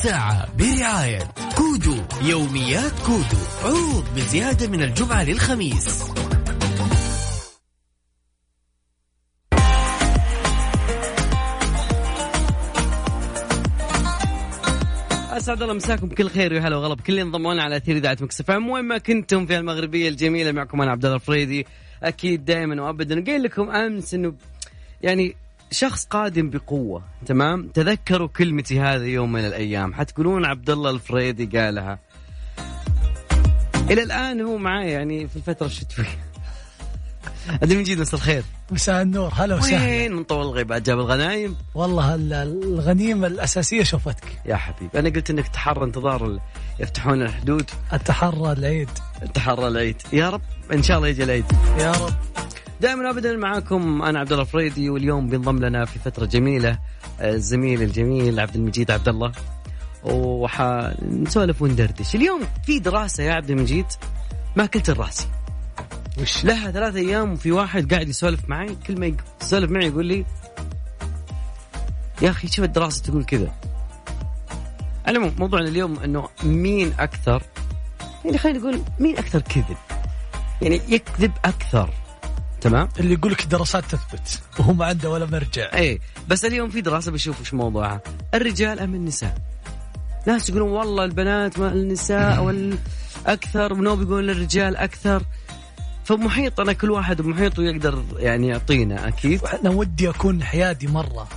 الساعة برعاية كودو يوميات كودو عروض بزيادة من الجمعة للخميس. أسعد الله مساكم بكل خير وهلا وغلا بكل اللي على أثير إذاعة Mix FM وين ما كنتم في المغربية الجميلة معكم أنا عبد الله الفريدي. أكيد دائما وابدا قايل لكم أمس إنه يعني شخص قادم بقوة تمام؟ تذكروا كلمتي هذه يوم من الأيام. حتقولون عبد الله الفريدي قالها. إلى الآن هو معي يعني في الفترة الشتويه عبد المجيد مساء الخير. مساء النور. هلا وسهلا. وين؟ من طول الغيبات جاب الغنايم. والله ال- الغنيمة الأساسية شوفتك. يا حبيبي أنا قلت إنك تحرى انتظار يفتحون الحدود. التحرى العيد. تحرى العيد. يا رب إن شاء الله يجي العيد. يا رب. دائما ابدا معاكم أنا عبد الله الفريدي واليوم بينضم لنا في فترة جميلة آه، الزميل الجميل عبد المجيد عبد الله وحنسولف وندردش. اليوم في دراسة يا عبد المجيد ما كلت الرأسي. وش؟ لها ثلاثة أيام وفي واحد قاعد يسولف معي كل ما يسولف معي يقول لي يا أخي شوف الدراسة تقول كذا. العموم موضوعنا اليوم إنه مين أكثر يعني خلينا نقول مين أكثر كذب؟ يعني يكذب أكثر. تمام؟ اللي يقول لك دراسات تثبت وهو ما عنده ولا مرجع. إيه بس اليوم في دراسة بشوف وش موضوعها. الرجال أم النساء؟ ناس يقولون والله البنات ما النساء وال أكثر ونوب يقولون الرجال أكثر. فمحيطنا كل واحد بمحيطه يقدر يعني يعطينا أكيد. أنا ودي أكون حيادي مرة.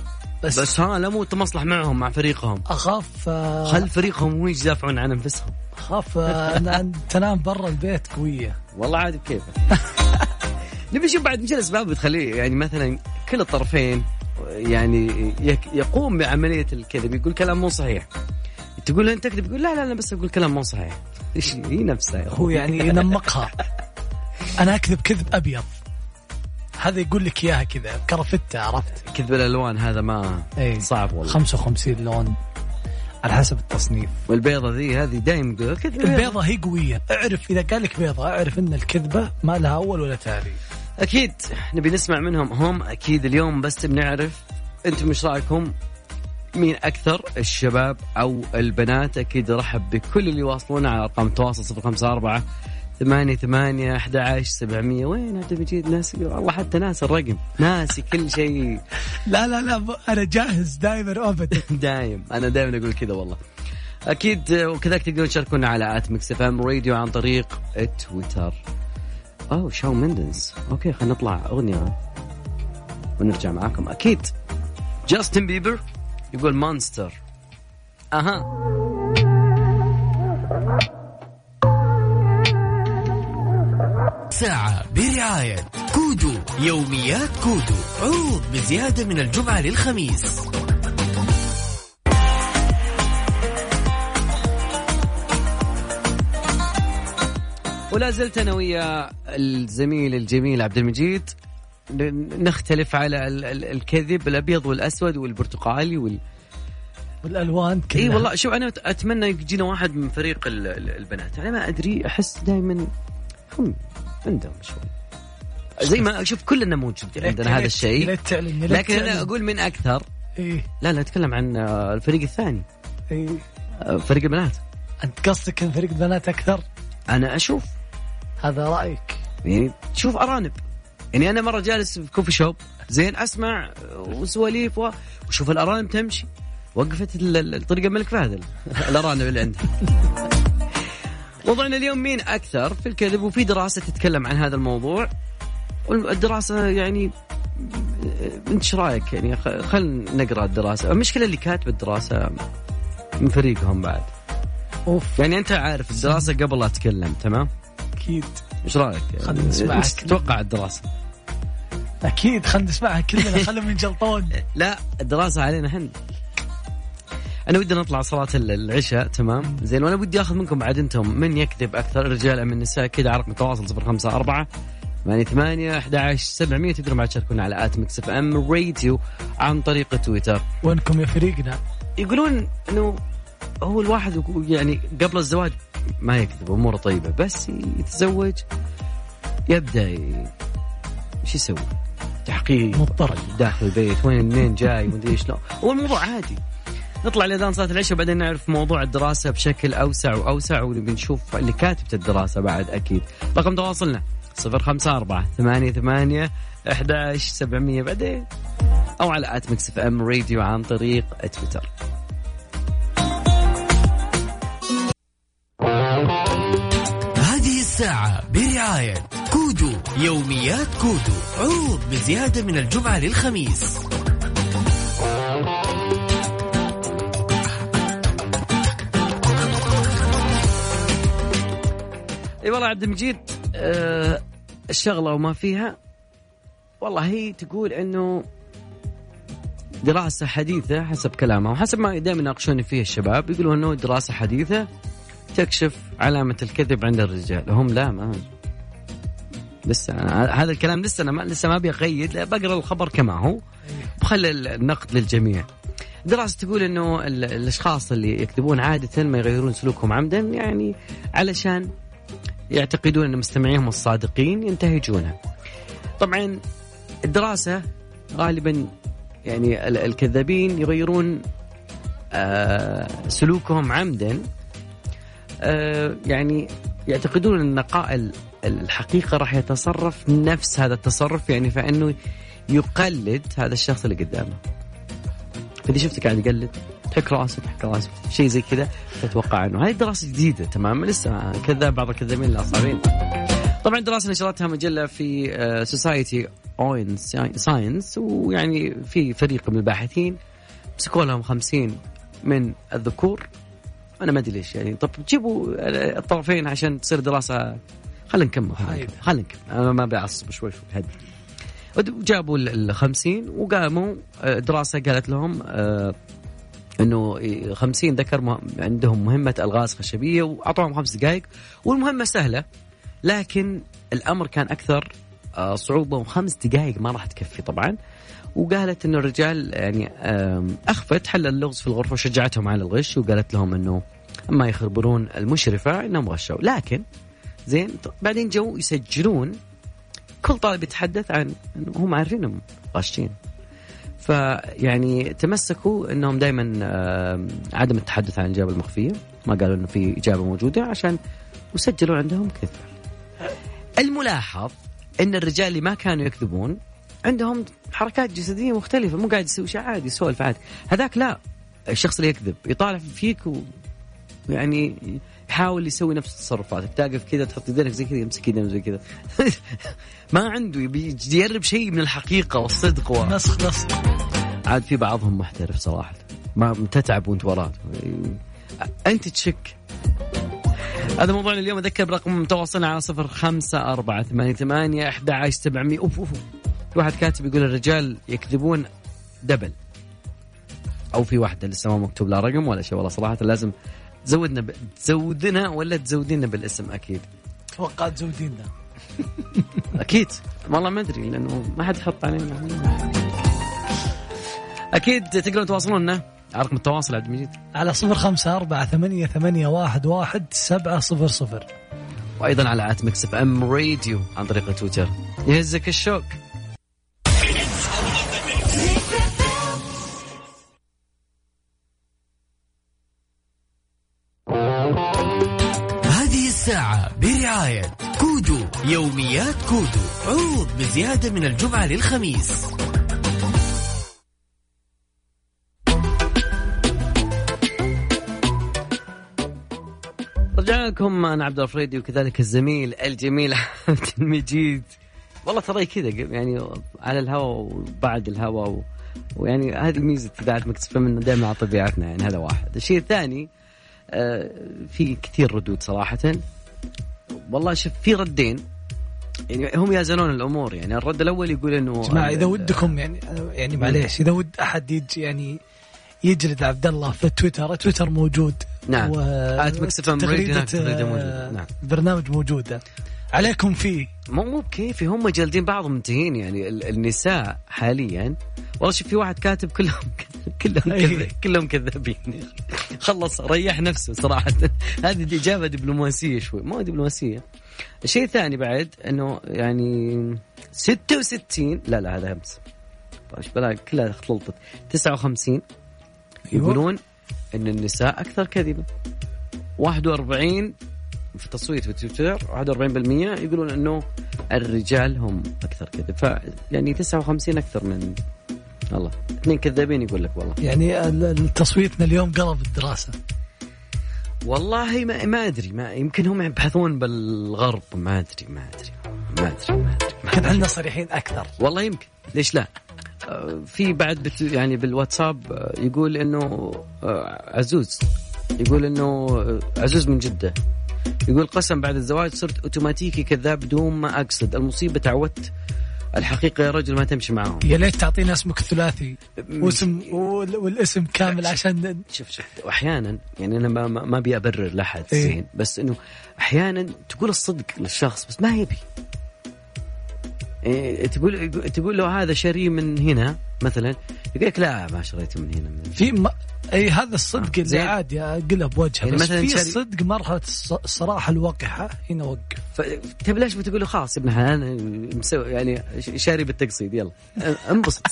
بس, بس ها لا مو تمصلح معهم مع فريقهم. أخاف آه، خل فريقهم هو يدافعون عن أنفسهم. أخاف آه، ان تنام برا البيت قوية. والله عادي بكيفه نبي نشوف بعد إيش الاسباب بتخليه يعني مثلا كل الطرفين يعني يقوم بعملية الكذب يقول كلام مو صحيح. تقول أنت تكذب يقول لا لا لا بس أقول كلام مو صحيح. إيش هي نفسها هو. يعني ينمقها. أنا أكذب كذب أبيض. هذا يقول لك إياها كذا كرفتة عرفت؟ كذب الألوان هذا ما اي صعب والله. 55 لون على حسب التصنيف. والبيضة ذي هذه دايم يقول كذب. البيضة هي قوية. اعرف إذا قال لك بيضة أعرف أن الكذبة ما لها أول ولا تالي أكيد نبي نسمع منهم هم أكيد اليوم بس بنعرف أنتم إيش رأيكم؟ مين أكثر؟ الشباب أو البنات؟ أكيد رحب بكل اللي يواصلونا على أرقام التواصل 054 ثمانية ثمانية أحد عشر سبعمية. وين عبد المجيد ناسي. والله حتى ناسي الرقم. ناسي كل شيء. لا لا لا أنا جاهز دائما أبدا دايم. أنا دائما أقول كذا والله. أكيد آه، وكذلك تقدرون تشاركونا على at Mix FM Radio عن طريق تويتر. أوه شون منديز. okay خلينا نطلع أغنية ونرجع معاكم. أكيد. جاستن بيبر يقول Monster. أها. ساعة برعاية كودو يوميات كودو. عروض بزيادة من الجمعة للخميس. ولا زلت أنا ويا الزميل الجميل عبد المجيد نختلف على ال- ال- الكذب الأبيض والأسود والبرتقالي وال... والألوان كلها. إي والله شوف أنا أتمنى يجينا واحد من فريق ال- ال- البنات. أنا ما أدري أحس دائما هم عندهم شوي. زي ما أشوف كلنا موجود ليت- عندنا يا هذا الشيء. لكن أنا. أقول من أكثر إيه. لا لا أتكلم عن الفريق الثاني. إيه. فريق البنات. أنت قصدك أن فريق البنات أكثر؟ أنا أشوف. هذا رأيك؟ يعني تشوف أرانب. يعني أنا مرة جالس في كوفي شوب زين أسمع وسواليف و- وشوف الأرانب تمشي. وقفت ال- ال- الطريقة الملك فهد ال- الأرانب اللي عندها. موضوعنا اليوم مين أكثر في الكذب؟ وفي دراسة تتكلم عن هذا الموضوع. والدراسة يعني أنت إيش رأيك؟ يعني خلينا نقرأ الدراسة. المشكلة اللي كاتب الدراسة من فريقهم بعد. أوف. يعني أنت عارف الدراسة قبل لا اتكلم تمام؟ أكيد. إيش رأيك؟ خلنا نسمعك. إيش تتوقع الدراسة؟ أكيد خلينا نسمعها كلنا خلينا من جلطون. لا الدراسة علينا إحنا أنا ودي نطلع صلاة ال- العشاء تمام؟ زين وأنا ودي آخذ منكم بعد أنتم. من يكذب أكثر؟ الرجال أم النساء؟ كذا على رقم التواصل 054 ثمانية ثمانية 11 700 تقدروا بعد تشاركونا على at Mix FM Radio عن طريق تويتر. وينكم يا فريقنا. يقولون إنه هو الواحد يعني قبل الزواج ما يكذب أموره طيبة بس يتزوج يبدأ إيش يسوي؟ تحقيق مضطر داخل البيت وين منين جاي ومدري إيش لا. هو الموضوع عادي. نطلع لأذان صلاة العشاء وبعدين نعرف موضوع الدراسة بشكل أوسع وأوسع ونبي نشوف اللي كاتبة الدراسة بعد أكيد. رقم تواصلنا صفر خمسة أربعة ثمانية ثمانية أحد سبعمية بعدين. أو على at Mix FM Radio عن طريق تويتر. الساعة برعاية كودو يوميات كودو عروض بزيادة من الجمعة للخميس. إي والله عبد المجيد آه الشغلة وما فيها والله هي تقول إنه دراسة حديثة حسب كلامها وحسب ما دائما يناقشوني فيه الشباب يقولوا إنه دراسة حديثة تكشف علامة الكذب عند الرجال. هم لا ما لسه أنا هذا الكلام لسه أنا ما لسه ما لا، بقرأ الخبر كما هو. بخلي النقد للجميع. دراسة تقول إنه ال- الأشخاص اللي يكذبون عادة ما يغيرون سلوكهم عمدا يعني علشان يعتقدون إن مستمعيهم الصادقين ينتهجونها. طبعا الدراسة غالبا يعني ال- الكذابين يغيرون آه سلوكهم عمدا. يعني يعتقدون أن قائل الحقيقة راح يتصرف نفس هذا التصرف يعني فإنه يقلد هذا الشخص اللي قدامه. فاذا شفته قاعد يقلد تحك راسك تحك راسك شيء زي كذا تتوقع إنه هذه دراسة جديدة تماما لسه كذاب بعض الكذابين لا صعبين. طبعا دراسة نشرتها مجلة في Society Open Science ويعني في فريق من الباحثين مسكوا لهم 50 من الذكور أنا ما أدري ليش يعني. طب جيبوا الطرفين عشان تصير دراسة. خلينا نكمل خلينا هايدة. نكمل أنا ما بعصب شوي شوي. هدي وجابوا ال 50 وقاموا آه، دراسة قالت لهم آه، إنه 50 ذكر عندهم مهمة ألغاز خشبية وأعطوهم خمس دقائق. والمهمة سهلة لكن الأمر كان أكثر آه، صعوبة وخمس دقائق ما راح تكفي طبعا. وقالت إنه الرجال يعني أخفت حل اللغز في الغرفة وشجعتهم على الغش وقالت لهم إنه أما يخبرون المشرفة إنهم غشوا. لكن زين بعدين جو يسجلون كل طالب يتحدث عن هم عارفين انهم غاشين فيعني تمسكوا إنهم دائما عدم التحدث عن الإجابة المخفية. ما قالوا إنه في إجابة موجودة عشان وسجلوا عندهم كذب الملاحظ إن الرجال اللي ما كانوا يكذبون عندهم حركات جسدية مختلفة مو قاعد يسوي شيء عادي يسولف عادي. هذاك لا الشخص اللي يكذب يطالع فيك يعني يحاول يسوي نفس تصرفاتك تقف كذا تحط يدينك زي كذا يمسك يدينك زي كذا. ما عنده يبي يجرب شيء من الحقيقة والصدق و... نسخ نسخ. عاد في بعضهم محترف صراحة. ما تتعب وانت وراه انت تشك. هذا موضوعنا اليوم. أذكر برقم تواصلنا على صفر خمسة أربعة ثمانية ثمانية أحد عشر سبعمية. أوف أوف في واحد كاتب يقول الرجال يكذبون دبل. أو في واحدة لسه ما مكتوب لا رقم ولا شيء والله صراحة لازم تزودنا ب... تزودنا ولا تزودينا بالاسم؟ أكيد. توقعت زودينا أكيد. والله ما أدري لأنه ما حد حط علينا. أكيد تقدرون تواصلونا. على رقم التواصل عبد المجيد. على صفر خمسة أربعة ثمانية ثمانية واحد واحد سبعة صفر صفر. وأيضا على إف إم راديو عن طريق تويتر. يهزك الشوق. الساعة برعاية كودو يوميات كودو عروض بزيادة من الجمعة للخميس. رجعنا لكم أنا عبد الفريدي وكذلك الزميل الجميل عبد المجيد. والله ترى كذا يعني على الهواء وبعد الهواء و... ويعني هذه ميزة إذاعة Mix FM إنه دائما على طبيعتنا يعني هذا واحد، الشيء الثاني آه في كثير ردود صراحة. والله شوف في ردين. يعني هم يزنون الأمور يعني الرد الأول يقول إنه جماعة إذا ودكم يعني يعني معليش إذا ود أحد يجي يعني يجلد عبد الله في تويتر تويتر موجود. نعم. و... تغريدة، راديو هناك تغريدة آه،. نعم. برنامج موجودة. عليكم فيه. مو مو بكيفي هم جالدين بعضهم منتهين يعني ال- النساء حاليا. والله شوف في واحد كاتب كلهم كلهم كلهم كذابين. خلص ريح نفسه صراحة. هذه اجابه دبلوماسية شوي. ما هو دبلوماسية. الشيء الثاني بعد إنه يعني 66 لا لا هذا همس. طيب بلا كلها اختلطت 59 أيوة. يقولون إن النساء أكثر كذبا 41 في تصويت في تويتر 41% يقولون إنه الرجال هم أكثر كذب ف يعني 59 أكثر من والله. اثنين كذابين يقول لك والله. يعني تصويتنا اليوم قلب الدراسة. والله ما, ما أدري ما يمكن هم يبحثون بالغرب ما أدري ما أدري ما أدري ما أدري أدري. عندنا صريحين أكثر. والله يمكن. ليش لا؟ آه، في بعد بت يعني بالواتساب آه، يقول إنه آه، عزوز. يقول إنه عزوز من جدة. يقول قسم بعد الزواج صرت أوتوماتيكي كذاب بدون ما أقصد. المصيبة تعودت الحقيقة يا رجل ما تمشي معاهم يا ليت تعطينا اسمك الثلاثي واسم وال- والاسم كامل عشان شوف شوف واحيانا يعني أنا ما ما أبي أبرر لأحد إيه. زين بس إنه أحيانا تقول الصدق للشخص بس ما يبي إيه تقول تقول له هذا شاري من هنا مثلا يقول لك لا ما شريته من هنا من في. إي هذا الصدق اللي زين. عادي اقلها بوجهه يعني بس مثلاً في شاري- الصدق مرحله الص- الصراحه الوقحة هنا وقف ف... طيب ليش بتقول له خلاص ابن حلال مسوي يعني شاري بالتقسيط يلا انبسط.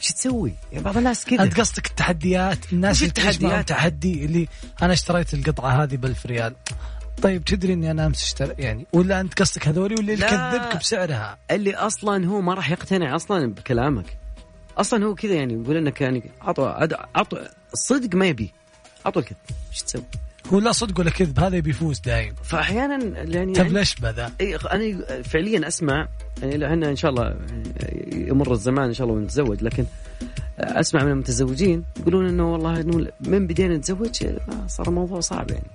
شو تسوي؟ يعني بعض الناس كذا انت قصدك التحديات الناس اللي التحديات؟ تحدي اللي أنا اشتريت القطعة هذه ب ريال طيب تدري إني أنا أمس اشتري يعني ولا أنت قصدك هذولي ولا اللي لا. يكذبك بسعرها اللي أصلا هو ما راح يقتنع أصلا بكلامك أصلا هو كذا يعني يقول إنك يعني عطوا عطوا الصدق ما يبي. عطوا الكذب إيش تسوي؟ هو لا صدق ولا كذب هذا بيفوز دايم. فاحيانا يعني طيب ليش بذا؟ إي أنا فعليا أسمع يعني إحنا إن شاء الله يمر الزمان إن شاء الله ونتزوج لكن أسمع من المتزوجين يقولون إنه والله إنه من بدينا نتزوج صار الموضوع صعب يعني.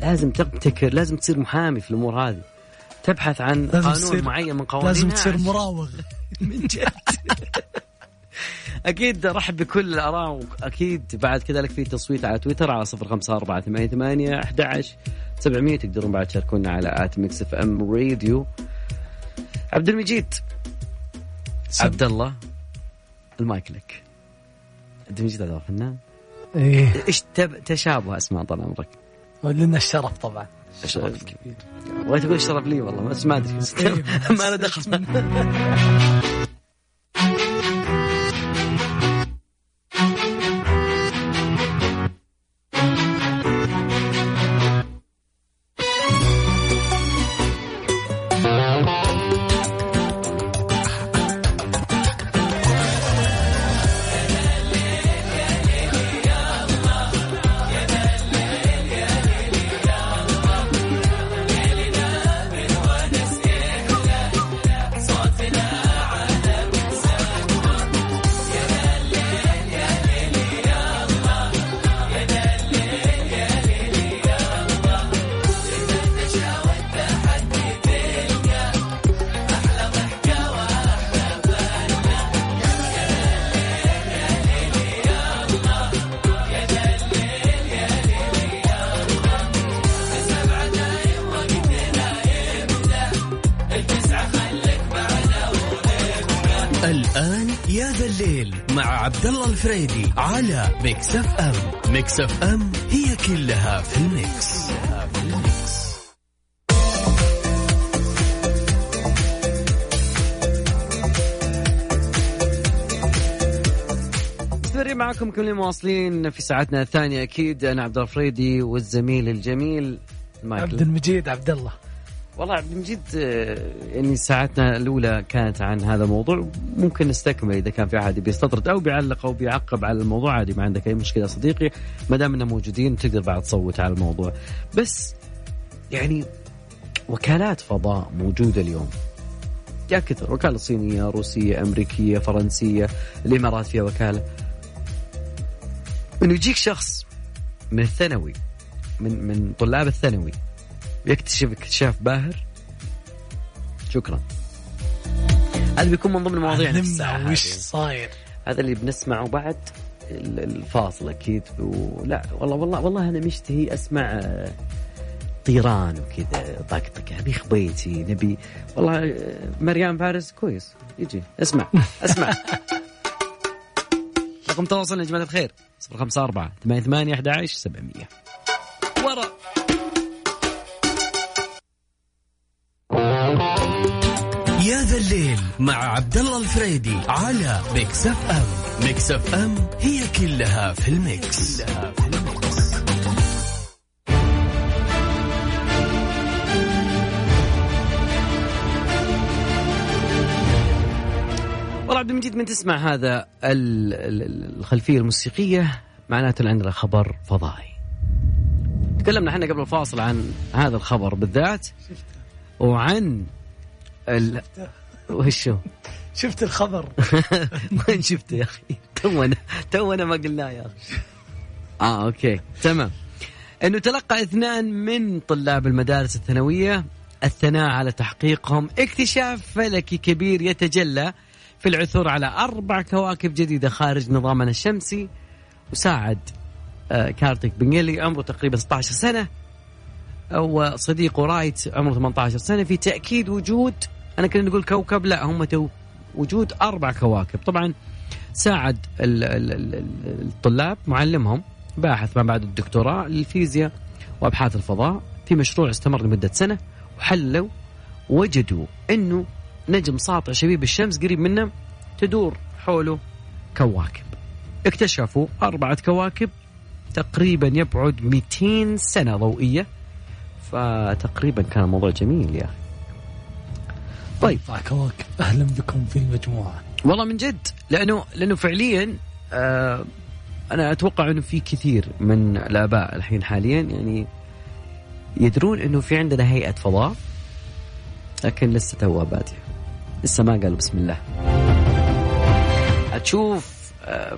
لازم تبتكر لازم تصير محامي في الأمور هذه. تبحث عن قانون معين من قوانين لازم تصير مراوغ. من جد. أكيد رحب بكل الأراء وأكيد بعد كذلك في تصويت على تويتر على صفر خمسة أربعة ثمانية ثمانية أحد عشر سبعمية تقدرون بعد تشاركونا على at Mix FM Radio. عبد المجيد. عبد الله المايك لك. عبد المجيد هذا فنان. إيه. إيش. تشابه أسماء طال عمرك؟ ولنا الشرف طبعا. شرف كبير. بغيت أقول شرف لي والله بس ما أدري. ما له دخل. الآن يا ذا الليل مع عبد الله الفريدي على Mix FM. Mix FM هي كلها في ال mix, كلها في ال mix. مستمرين معكم كل مواصلين في ساعتنا الثانية أكيد أنا عبد الفريدي والزميل الجميل عبد مايكل المجيد عبد الله والله عبد المجيد آه، يعني ساعتنا الأولى كانت عن هذا الموضوع. ممكن نستكمل إذا كان في أحد بيستطرد أو بيعلق أو بيعقب على الموضوع. عادي ما عندك أي مشكلة يا صديقي. ما دام إننا موجودين تقدر بعد تصوت على الموضوع. بس يعني وكالات فضاء موجودة اليوم. يا كثر وكالة صينية روسية أمريكية فرنسية الإمارات فيها وكالة. انه يجيك شخص من الثانوي من من طلاب الثانوي يكتشف اكتشاف باهر. شكرا. هذا بيكون من ضمن مواضيعنا في الساعة وش. صاير. هذا اللي بنسمعه بعد ال- الفاصل أكيد. ولا والله والله والله أنا مشتهي أسمع آه، طيران وكذا طقطقه نبي خبيتي نبي والله آه، مريم فارس كويس. يجي اسمع اسمع. رقم تواصلنا يا جماعة الخير. 054 88 11 700 ورا. يا ذا الليل مع عبد الله الفريدي على Mix FM Mix FM هي كلها في ال mix, كلها في ال mix. والله عبد المجيد من تسمع هذا الخلفية الموسيقية معناته عندنا خبر فضائي تكلمنا إحنا قبل الفاصل عن هذا الخبر بالذات وعن ال... وشو شفت الخبر. وين شفته يا أخي؟ تونا تونا ما قلناه يا أخي. آه أوكي. تمام. إنه تلقى اثنان من طلاب المدارس الثانوية الثناء على تحقيقهم. اكتشاف فلكي كبير يتجلى في العثور على أربع كواكب جديدة خارج نظامنا الشمسي. وساعد آه، كارتيك بنجلي عمره تقريبا 16 سنة. وصديقه رايت عمره 18 سنة. في تأكيد وجود أنا كنا نقول كوكب لا هم تو وجود أربع كواكب. طبعا ساعد الطلاب معلمهم باحث ما بعد الدكتوراه للفيزياء وأبحاث الفضاء. في مشروع استمر لمدة سنة وحلوا وجدوا إنه نجم ساطع شبيب الشمس قريب منه تدور حوله كواكب. اكتشفوا أربعة كواكب تقريبا يبعد 200 سنة ضوئية فتقريبا كان الموضوع جميل يا أخي. طيب. كواكب أهلا بكم في المجموعة. والله من جد لأنه لأنه فعليا آه أنا أتوقع أنه في كثير من الآباء الحين حاليا يعني يدرون أنه في عندنا هيئة فضاء لكن لسه توها بادية. لسه ما قالوا بسم الله. تشوف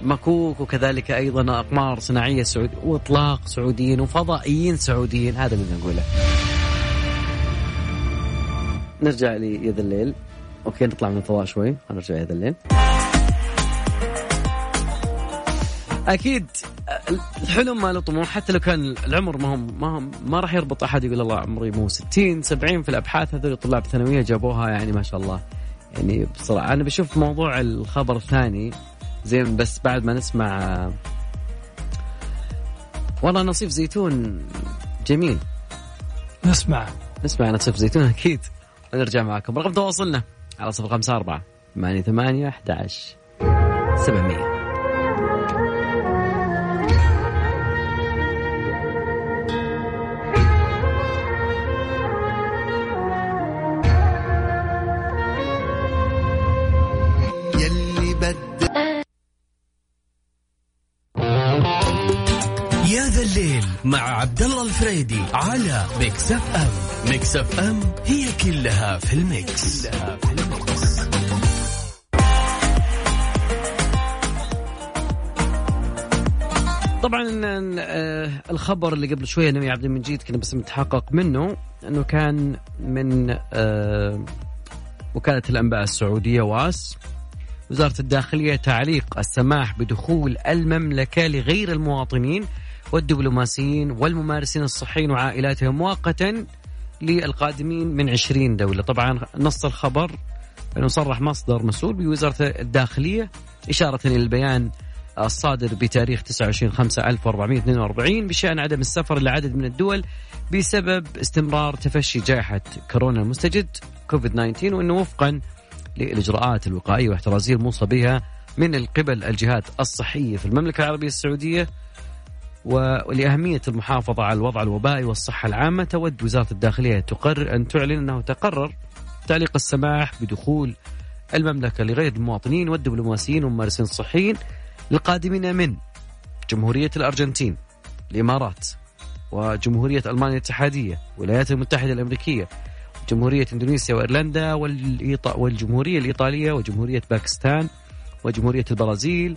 مكوك وكذلك أيضا أقمار صناعية سعود وإطلاق سعوديين وفضائيين سعوديين هذا اللي نقوله. نرجع ليد الليل. أوكي نطلع من الفضاء شوي. نرجع يد الليل. أكيد الحلم ما له طموح. حتى لو كان العمر ما هم ما هم ما راح يربط أحد يقول الله عمري مو 60 70 في الأبحاث. هذول طلاب ثانويه جابوها يعني ما شاء الله. يعني بصراحه أنا بشوف موضوع الخبر الثاني زين بس بعد ما نسمع. والله نصيف زيتون جميل. نسمع. نسمع نصيف زيتون أكيد. ونرجع معكم. رقم تواصلنا على صفر خمسة أربعة ثمانية ثمانية أحد عشر سبعمية. مع عبد الله الفريدي على Mix FM Mix FM هي كلها في ال Mix, كلها في ال Mix. طبعا آه، الخبر اللي قبل شوية نبي عبد المجيد كنا بس متحقق منه إنه كان من آه، وكالة الأنباء السعودية واس وزارة الداخلية تعليق السماح بدخول المملكة لغير المواطنين والدبلوماسيين والممارسين الصحيين وعائلاتهم مؤقتا للقادمين من 20 دولة. طبعا نص الخبر أنه صرح مصدر مسؤول بوزارة الداخلية إشارة إلى البيان الصادر بتاريخ 29 5 1442 بشأن عدم السفر لعدد من الدول بسبب استمرار تفشي جائحة كورونا المستجد كوفيد 19 وأنه وفقا للإجراءات الوقائية واحترازية الموصى بها من قبل الجهات الصحية. في المملكة العربية السعودية ولأهمية المحافظة على الوضع الوبائي والصحة العامة تود وزارة الداخلية تقرر أن تعلن أنه تقرر تعليق السماح بدخول المملكة لغير المواطنين والدبلوماسيين والممارسين الصحيين القادمين من جمهورية الأرجنتين الإمارات وجمهورية ألمانيا الاتحادية والولايات المتحدة الأمريكية جمهورية إندونيسيا وإيرلندا والجمهورية الإيطالية وجمهورية باكستان وجمهورية البرازيل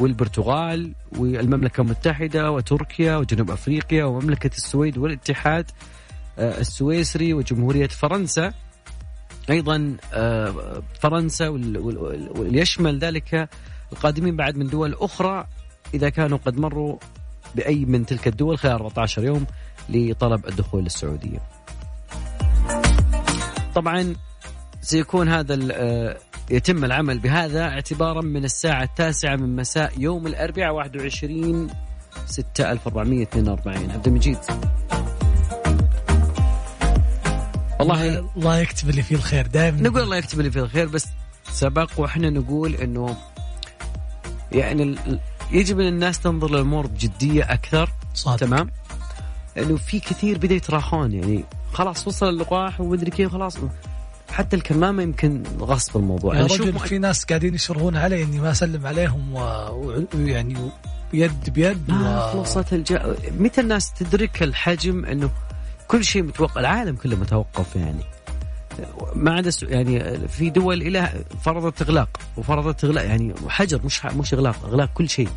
والبرتغال والمملكة المتحدة وتركيا وجنوب أفريقيا ومملكة السويد والاتحاد آه، السويسري وجمهورية فرنسا. أيضا آه، فرنسا ويشمل ذلك القادمين بعد من دول أخرى إذا كانوا قد مروا بأي من تلك الدول خلال 14 يوم لطلب الدخول للسعودية. طبعا سيكون هذا آه، يتم العمل بهذا اعتبارا من الساعة التاسعة من مساء يوم الأربعاء 21 6442 عبد المجيد. والله الله يكتب اللي فيه الخير دائما. نقول الله يكتب اللي فيه الخير بس سبق وإحنا نقول إنه يعني يجب إن الناس تنظر للأمور بجدية أكثر صادق. تمام؟ لأنه في كثير بدا يتراخون يعني خلاص وصل اللقاح ومدري كيف خلاص. حتى الكمامة يمكن غصب الموضوع. يا رجل في ناس قاعدين يشرهون علي إني ما أسلم عليهم و- ويعني يد بيد و... وصلت الج... متى الناس تدرك الحجم إنه كل شيء متوقف العالم كله متوقف يعني. ما عدا يعني في دول إلى فرضت إغلاق وفرضت إغلاق يعني حجر مش مش إغلاق إغلاق كل شيء.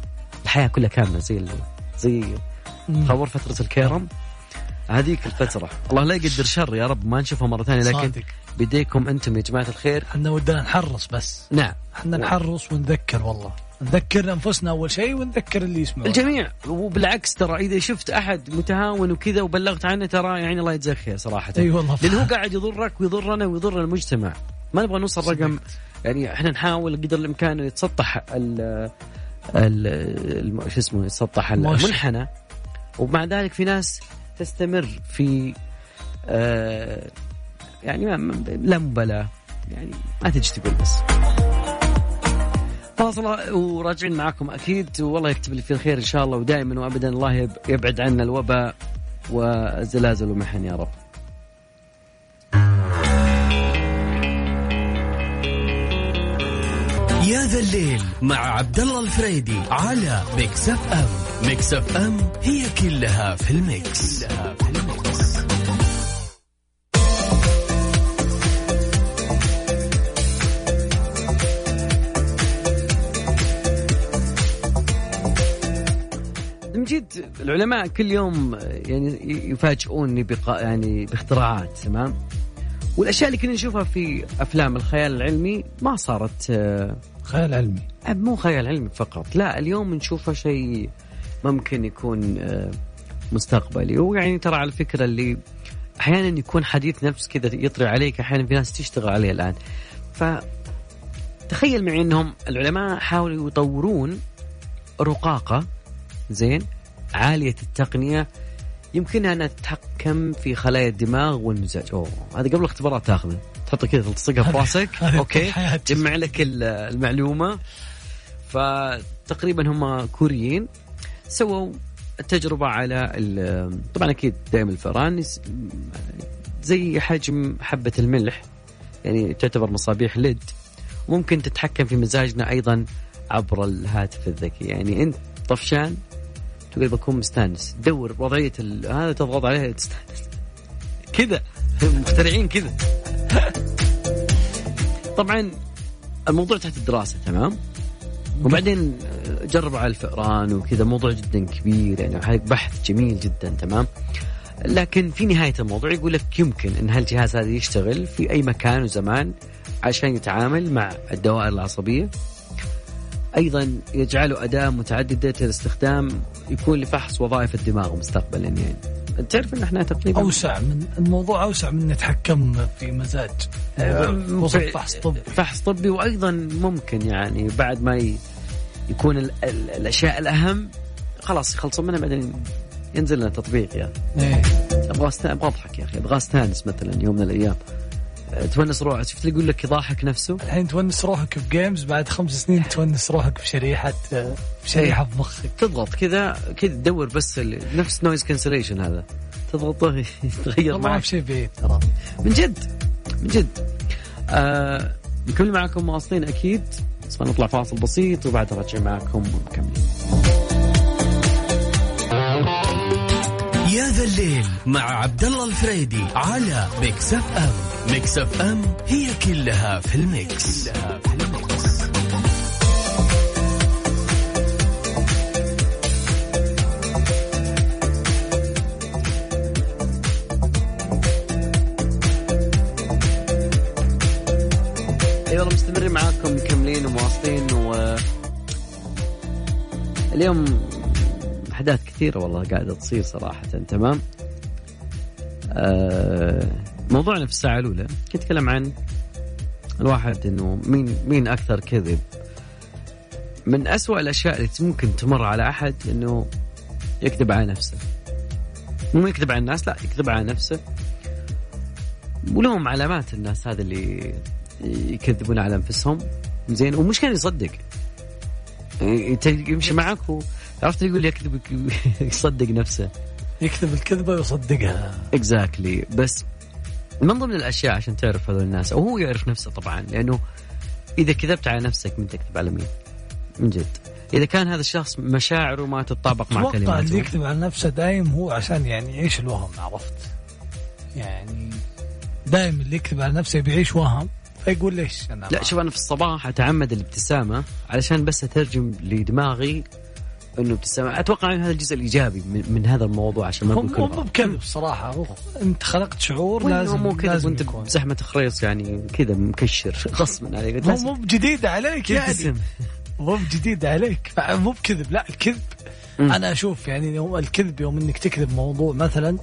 الحياة كلها كاملة زي ال- زي. تصور فترة الكيرم هذيك الفترة. الله لا يقدر شر يا رب ما نشوفها مرة ثانية لكن صادق. بيديكم أنتم يا جماعة الخير. إحنا ودنا نحرص بس. نعم. إحنا نحرص ونذكر والله. نذكر أنفسنا أول شيء ونذكر اللي يسمعون الجميع. وبالعكس ترى إذا شفت أحد متهاون وكذا وبلغت عنه ترى يعني الله يجزاك خير صراحة. أي والله. لأنه هو قاعد يضرك ويضرنا ويضر المجتمع. ما نبغى نوصل رقم يعني إحنا نحاول قدر الإمكان يتسطح ال شو اسمه يتسطح. المنحنى. ومع ذلك في ناس تستمر في آه يعني لا مبالاة. يعني ما تجي تقول بس. خلاص وراجعين معاكم أكيد. والله يكتب لي في الخير إن شاء الله ودائما وابدا الله يب- يبعد عنا الوباء والزلازل والمحن يا رب. يا ذا الليل مع عبد الله الفريدي على Mix FM. Mix FM هي كلها في ال Mix, كلها في ال Mix. جد العلماء كل يوم يعني يفاجئوني بقا يعني باختراعات تمام والأشياء اللي كنا نشوفها في أفلام الخيال العلمي ما صارت آه، خيال علمي مو خيال علمي فقط لا اليوم نشوفه شيء ممكن يكون آه، مستقبلي. ويعني ترى على الفكرة اللي أحيانا يكون حديث نفس كذا يطري عليك أحيانا في ناس تشتغل عليه الآن. ف تخيل معي أنهم العلماء حاولوا يطورون رقاقة زين عالية التقنية يمكنها أنها تتحكم في خلايا الدماغ والمزاج. أوه هذا قبل الاختبارات تاخذه تحطه كذا تلتصقها في راسك. هذه okay الحياة. جمع لك ال- المعلومة. فتقريبا هم كوريين. سووا التجربه على طبعا أكيد دائما الفئران زي حجم حبة الملح يعني تعتبر مصابيح LED. ممكن تتحكم في مزاجنا أيضا عبر الهاتف الذكي. يعني أنت طفشان تقول بكون مستانس. دور وضعية ال- هذا تضغط عليها تستانس. كذا. مخترعين كذا. طبعا الموضوع تحت الدراسة تمام؟ وبعدين جربوا على الفئران وكذا موضوع جدا كبير يعني بحث جميل جدا تمام؟ لكن في نهاية الموضوع يقول لك يمكن إن هالجهاز هذا يشتغل في أي مكان وزمان عشان يتعامل مع الدوائر العصبية. أيضا يجعله أداة متعددة الاستخدام يكون لفحص وظائف الدماغ مستقبلا يعني. تعرف إن إحنا تقريبا أوسع من الموضوع أوسع من نتحكم في مزاج. وصل في- فحص طبي. فحص طبي وأيضا ممكن يعني بعد ما ي- يكون ال ال الأشياء الأهم خلاص يخلصون منها بعدين ينزل لنا تطبيق يا أخي إيه. أبغى أست- أبغى أضحك يا أخي أبغى أستأنس مثلا يوم من الأيام. تونس روحك شفت اللي يقول لك يضحك نفسه؟ الحين تونس روحك في games بعد خمس سنين تونس روحك في شريحة في شريحة في مخك. تضغط كذا كذا تدور بس نفس noise cancellation هذا. تضغطه يتغير معك. في شيء بعيد. ترى. من جد من جد. آه نكمل معكم مواصلين أكيد. بس نطلع فاصل بسيط وبعد راجع معكم مكملين يا ذا الليل مع عبد الله الفريدي على Mix FM Mix FM هي كلها في ال Mix, كلها في ال Mix. والله مستمرين معاكم مكملين ومواصلين و اليوم أحداث كثيرة والله قاعدة تصير صراحة تمام آه موضوعنا في الساعة الأولى. كنت اتكلم عن الواحد إنه مين مين أكثر كذب. من أسوأ الأشياء اللي ممكن تمر على أحد إنه يكذب على نفسه. مو يكذب على الناس لا يكذب على نفسه. ولهم علامات الناس هذا اللي يكذبون على أنفسهم. زين ومش كان يصدق. يمشي معك عرفت يقول يكذب يصدق نفسه. يكتب الكذبة ويصدقها. اكزاكتلي exactly. بس من ضمن الأشياء عشان تعرف هذول الناس أو هو يعرف نفسه طبعا لأنه إذا كذبت على نفسك من تكذب على مين؟ من جد إذا كان هذا الشخص مشاعره ما تتطابق مع كلماته أتوقع اللي يكذب على نفسه دايم هو عشان يعني يعيش الوهم عرفت؟ يعني دايم اللي يكذب على نفسه بيعيش وهم فيقول ليش أنا لا شوف أنا في الصباح أتعمد الابتسامة علشان بس أترجم لدماغي إنه ابتسامه أتوقع ان هذا الجزء الإيجابي من, من هذا الموضوع عشان ما أقول مو مو بكذب صراحة. أنت خلقت شعور لازم مو كذب وأنت بزحمة خريص يعني كذا مكشر غصبا عليك. مو مو بجديد عليك يعني. مو بجديد عليك. مو بكذب لا الكذب. أنا أشوف يعني هو الكذب يوم إنك تكذب موضوع مثلا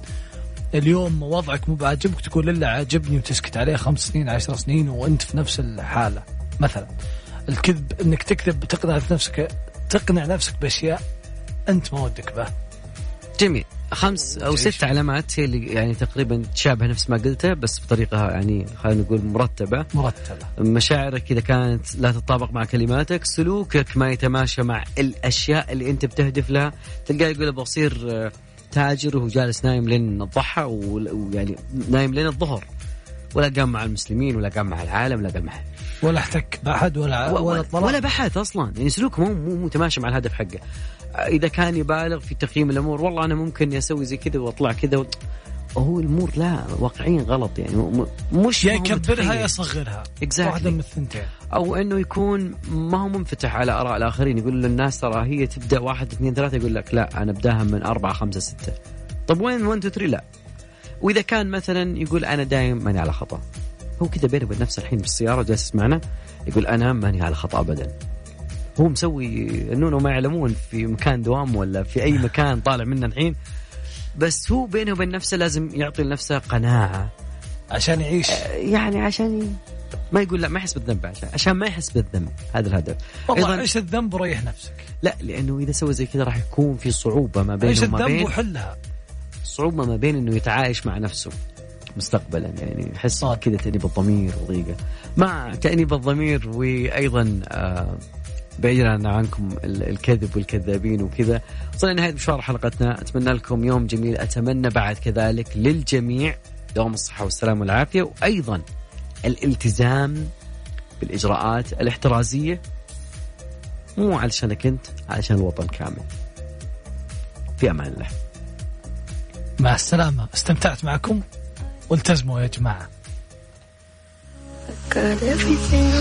اليوم وضعك مو بعاجبك تقول إلا عاجبني وتسكت عليه خمس سنين عشر سنين وأنت في نفس الحالة. مثلا الكذب إنك تكذب تقنع في نفسك تقنع نفسك بأشياء أنت ما ودك به جميل. خمس أو ست علامات هي اللي يعني تقريبا تشابه نفس ما قلته بس بطريقة يعني خلينا نقول مرتبة. مرتبة. مشاعرك إذا كانت لا تتطابق مع كلماتك سلوكك ما يتماشى مع الأشياء اللي أنت بتهدف لها. تلقاه يقول بصير آه، تاجر وهو جالس نايم لين الضحى ويعني نايم لين الظهر. ولا قام مع المسلمين ولا قام مع العالم ولا قام مع ولا احتك بأحد ولا ولا طلع ولا بحث أصلا. يعني سلوكه مو مو متماشى مع الهدف حقه. إذا كان يبالغ في تقييم الأمور والله أنا ممكن أسوي زي كذا وأطلع كذا هو الأمور لا واقعيا غلط يعني. مش يا يكبرها يا يصغرها exactly. واحدة من الثنتين. أو إنه يكون ما هو منفتح على آراء الآخرين. يقول للناس ترى هي تبدأ واحد اثنين ثلاثة يقول لك لا أنا أبداها من أربعة خمسة ستة. طب وين 1 2 3 لا. وإذا كان مثلا يقول أنا دايم ماني على خطأ. هو كذا بينه وبين نفسه الحين بالسياره جالس يسمعنا يقول أنا ماني على خطأ ابدا. هو مسوي إنه ما يعلمون في مكان دوام ولا في أي مكان طالع منه الحين بس هو بينه وبين نفسه لازم يعطي لنفسه قناعة. عشان يعيش. يعني عشان ما يقول لا ما يحس بالذنب عشان عشان ما يحس بالذنب هذا الهدف. والله عيش الذنب وريح نفسك. لا لأنه إذا سوى زي كذا راح يكون في صعوبة ما بينه وما بين وحلها. صعوبة ما بين إنه يتعايش مع نفسه. مستقبلا يعني يحس كذا تأنيب الضمير وضيقه مع تأنيب الضمير وأيضا آه بعيدا عنكم الكذب والكذابين وكذا وصلنا نهاية مشوار حلقتنا. أتمنى لكم يوم جميل. أتمنى بعد كذلك للجميع دوام الصحة والسلامة والعافية وأيضا الالتزام بالإجراءات الاحترازية. مو علشانك أنت علشان الوطن كامل. في أمان الله. مع السلامة. استمتعت معكم. والتزموا يا جماعة Got everything I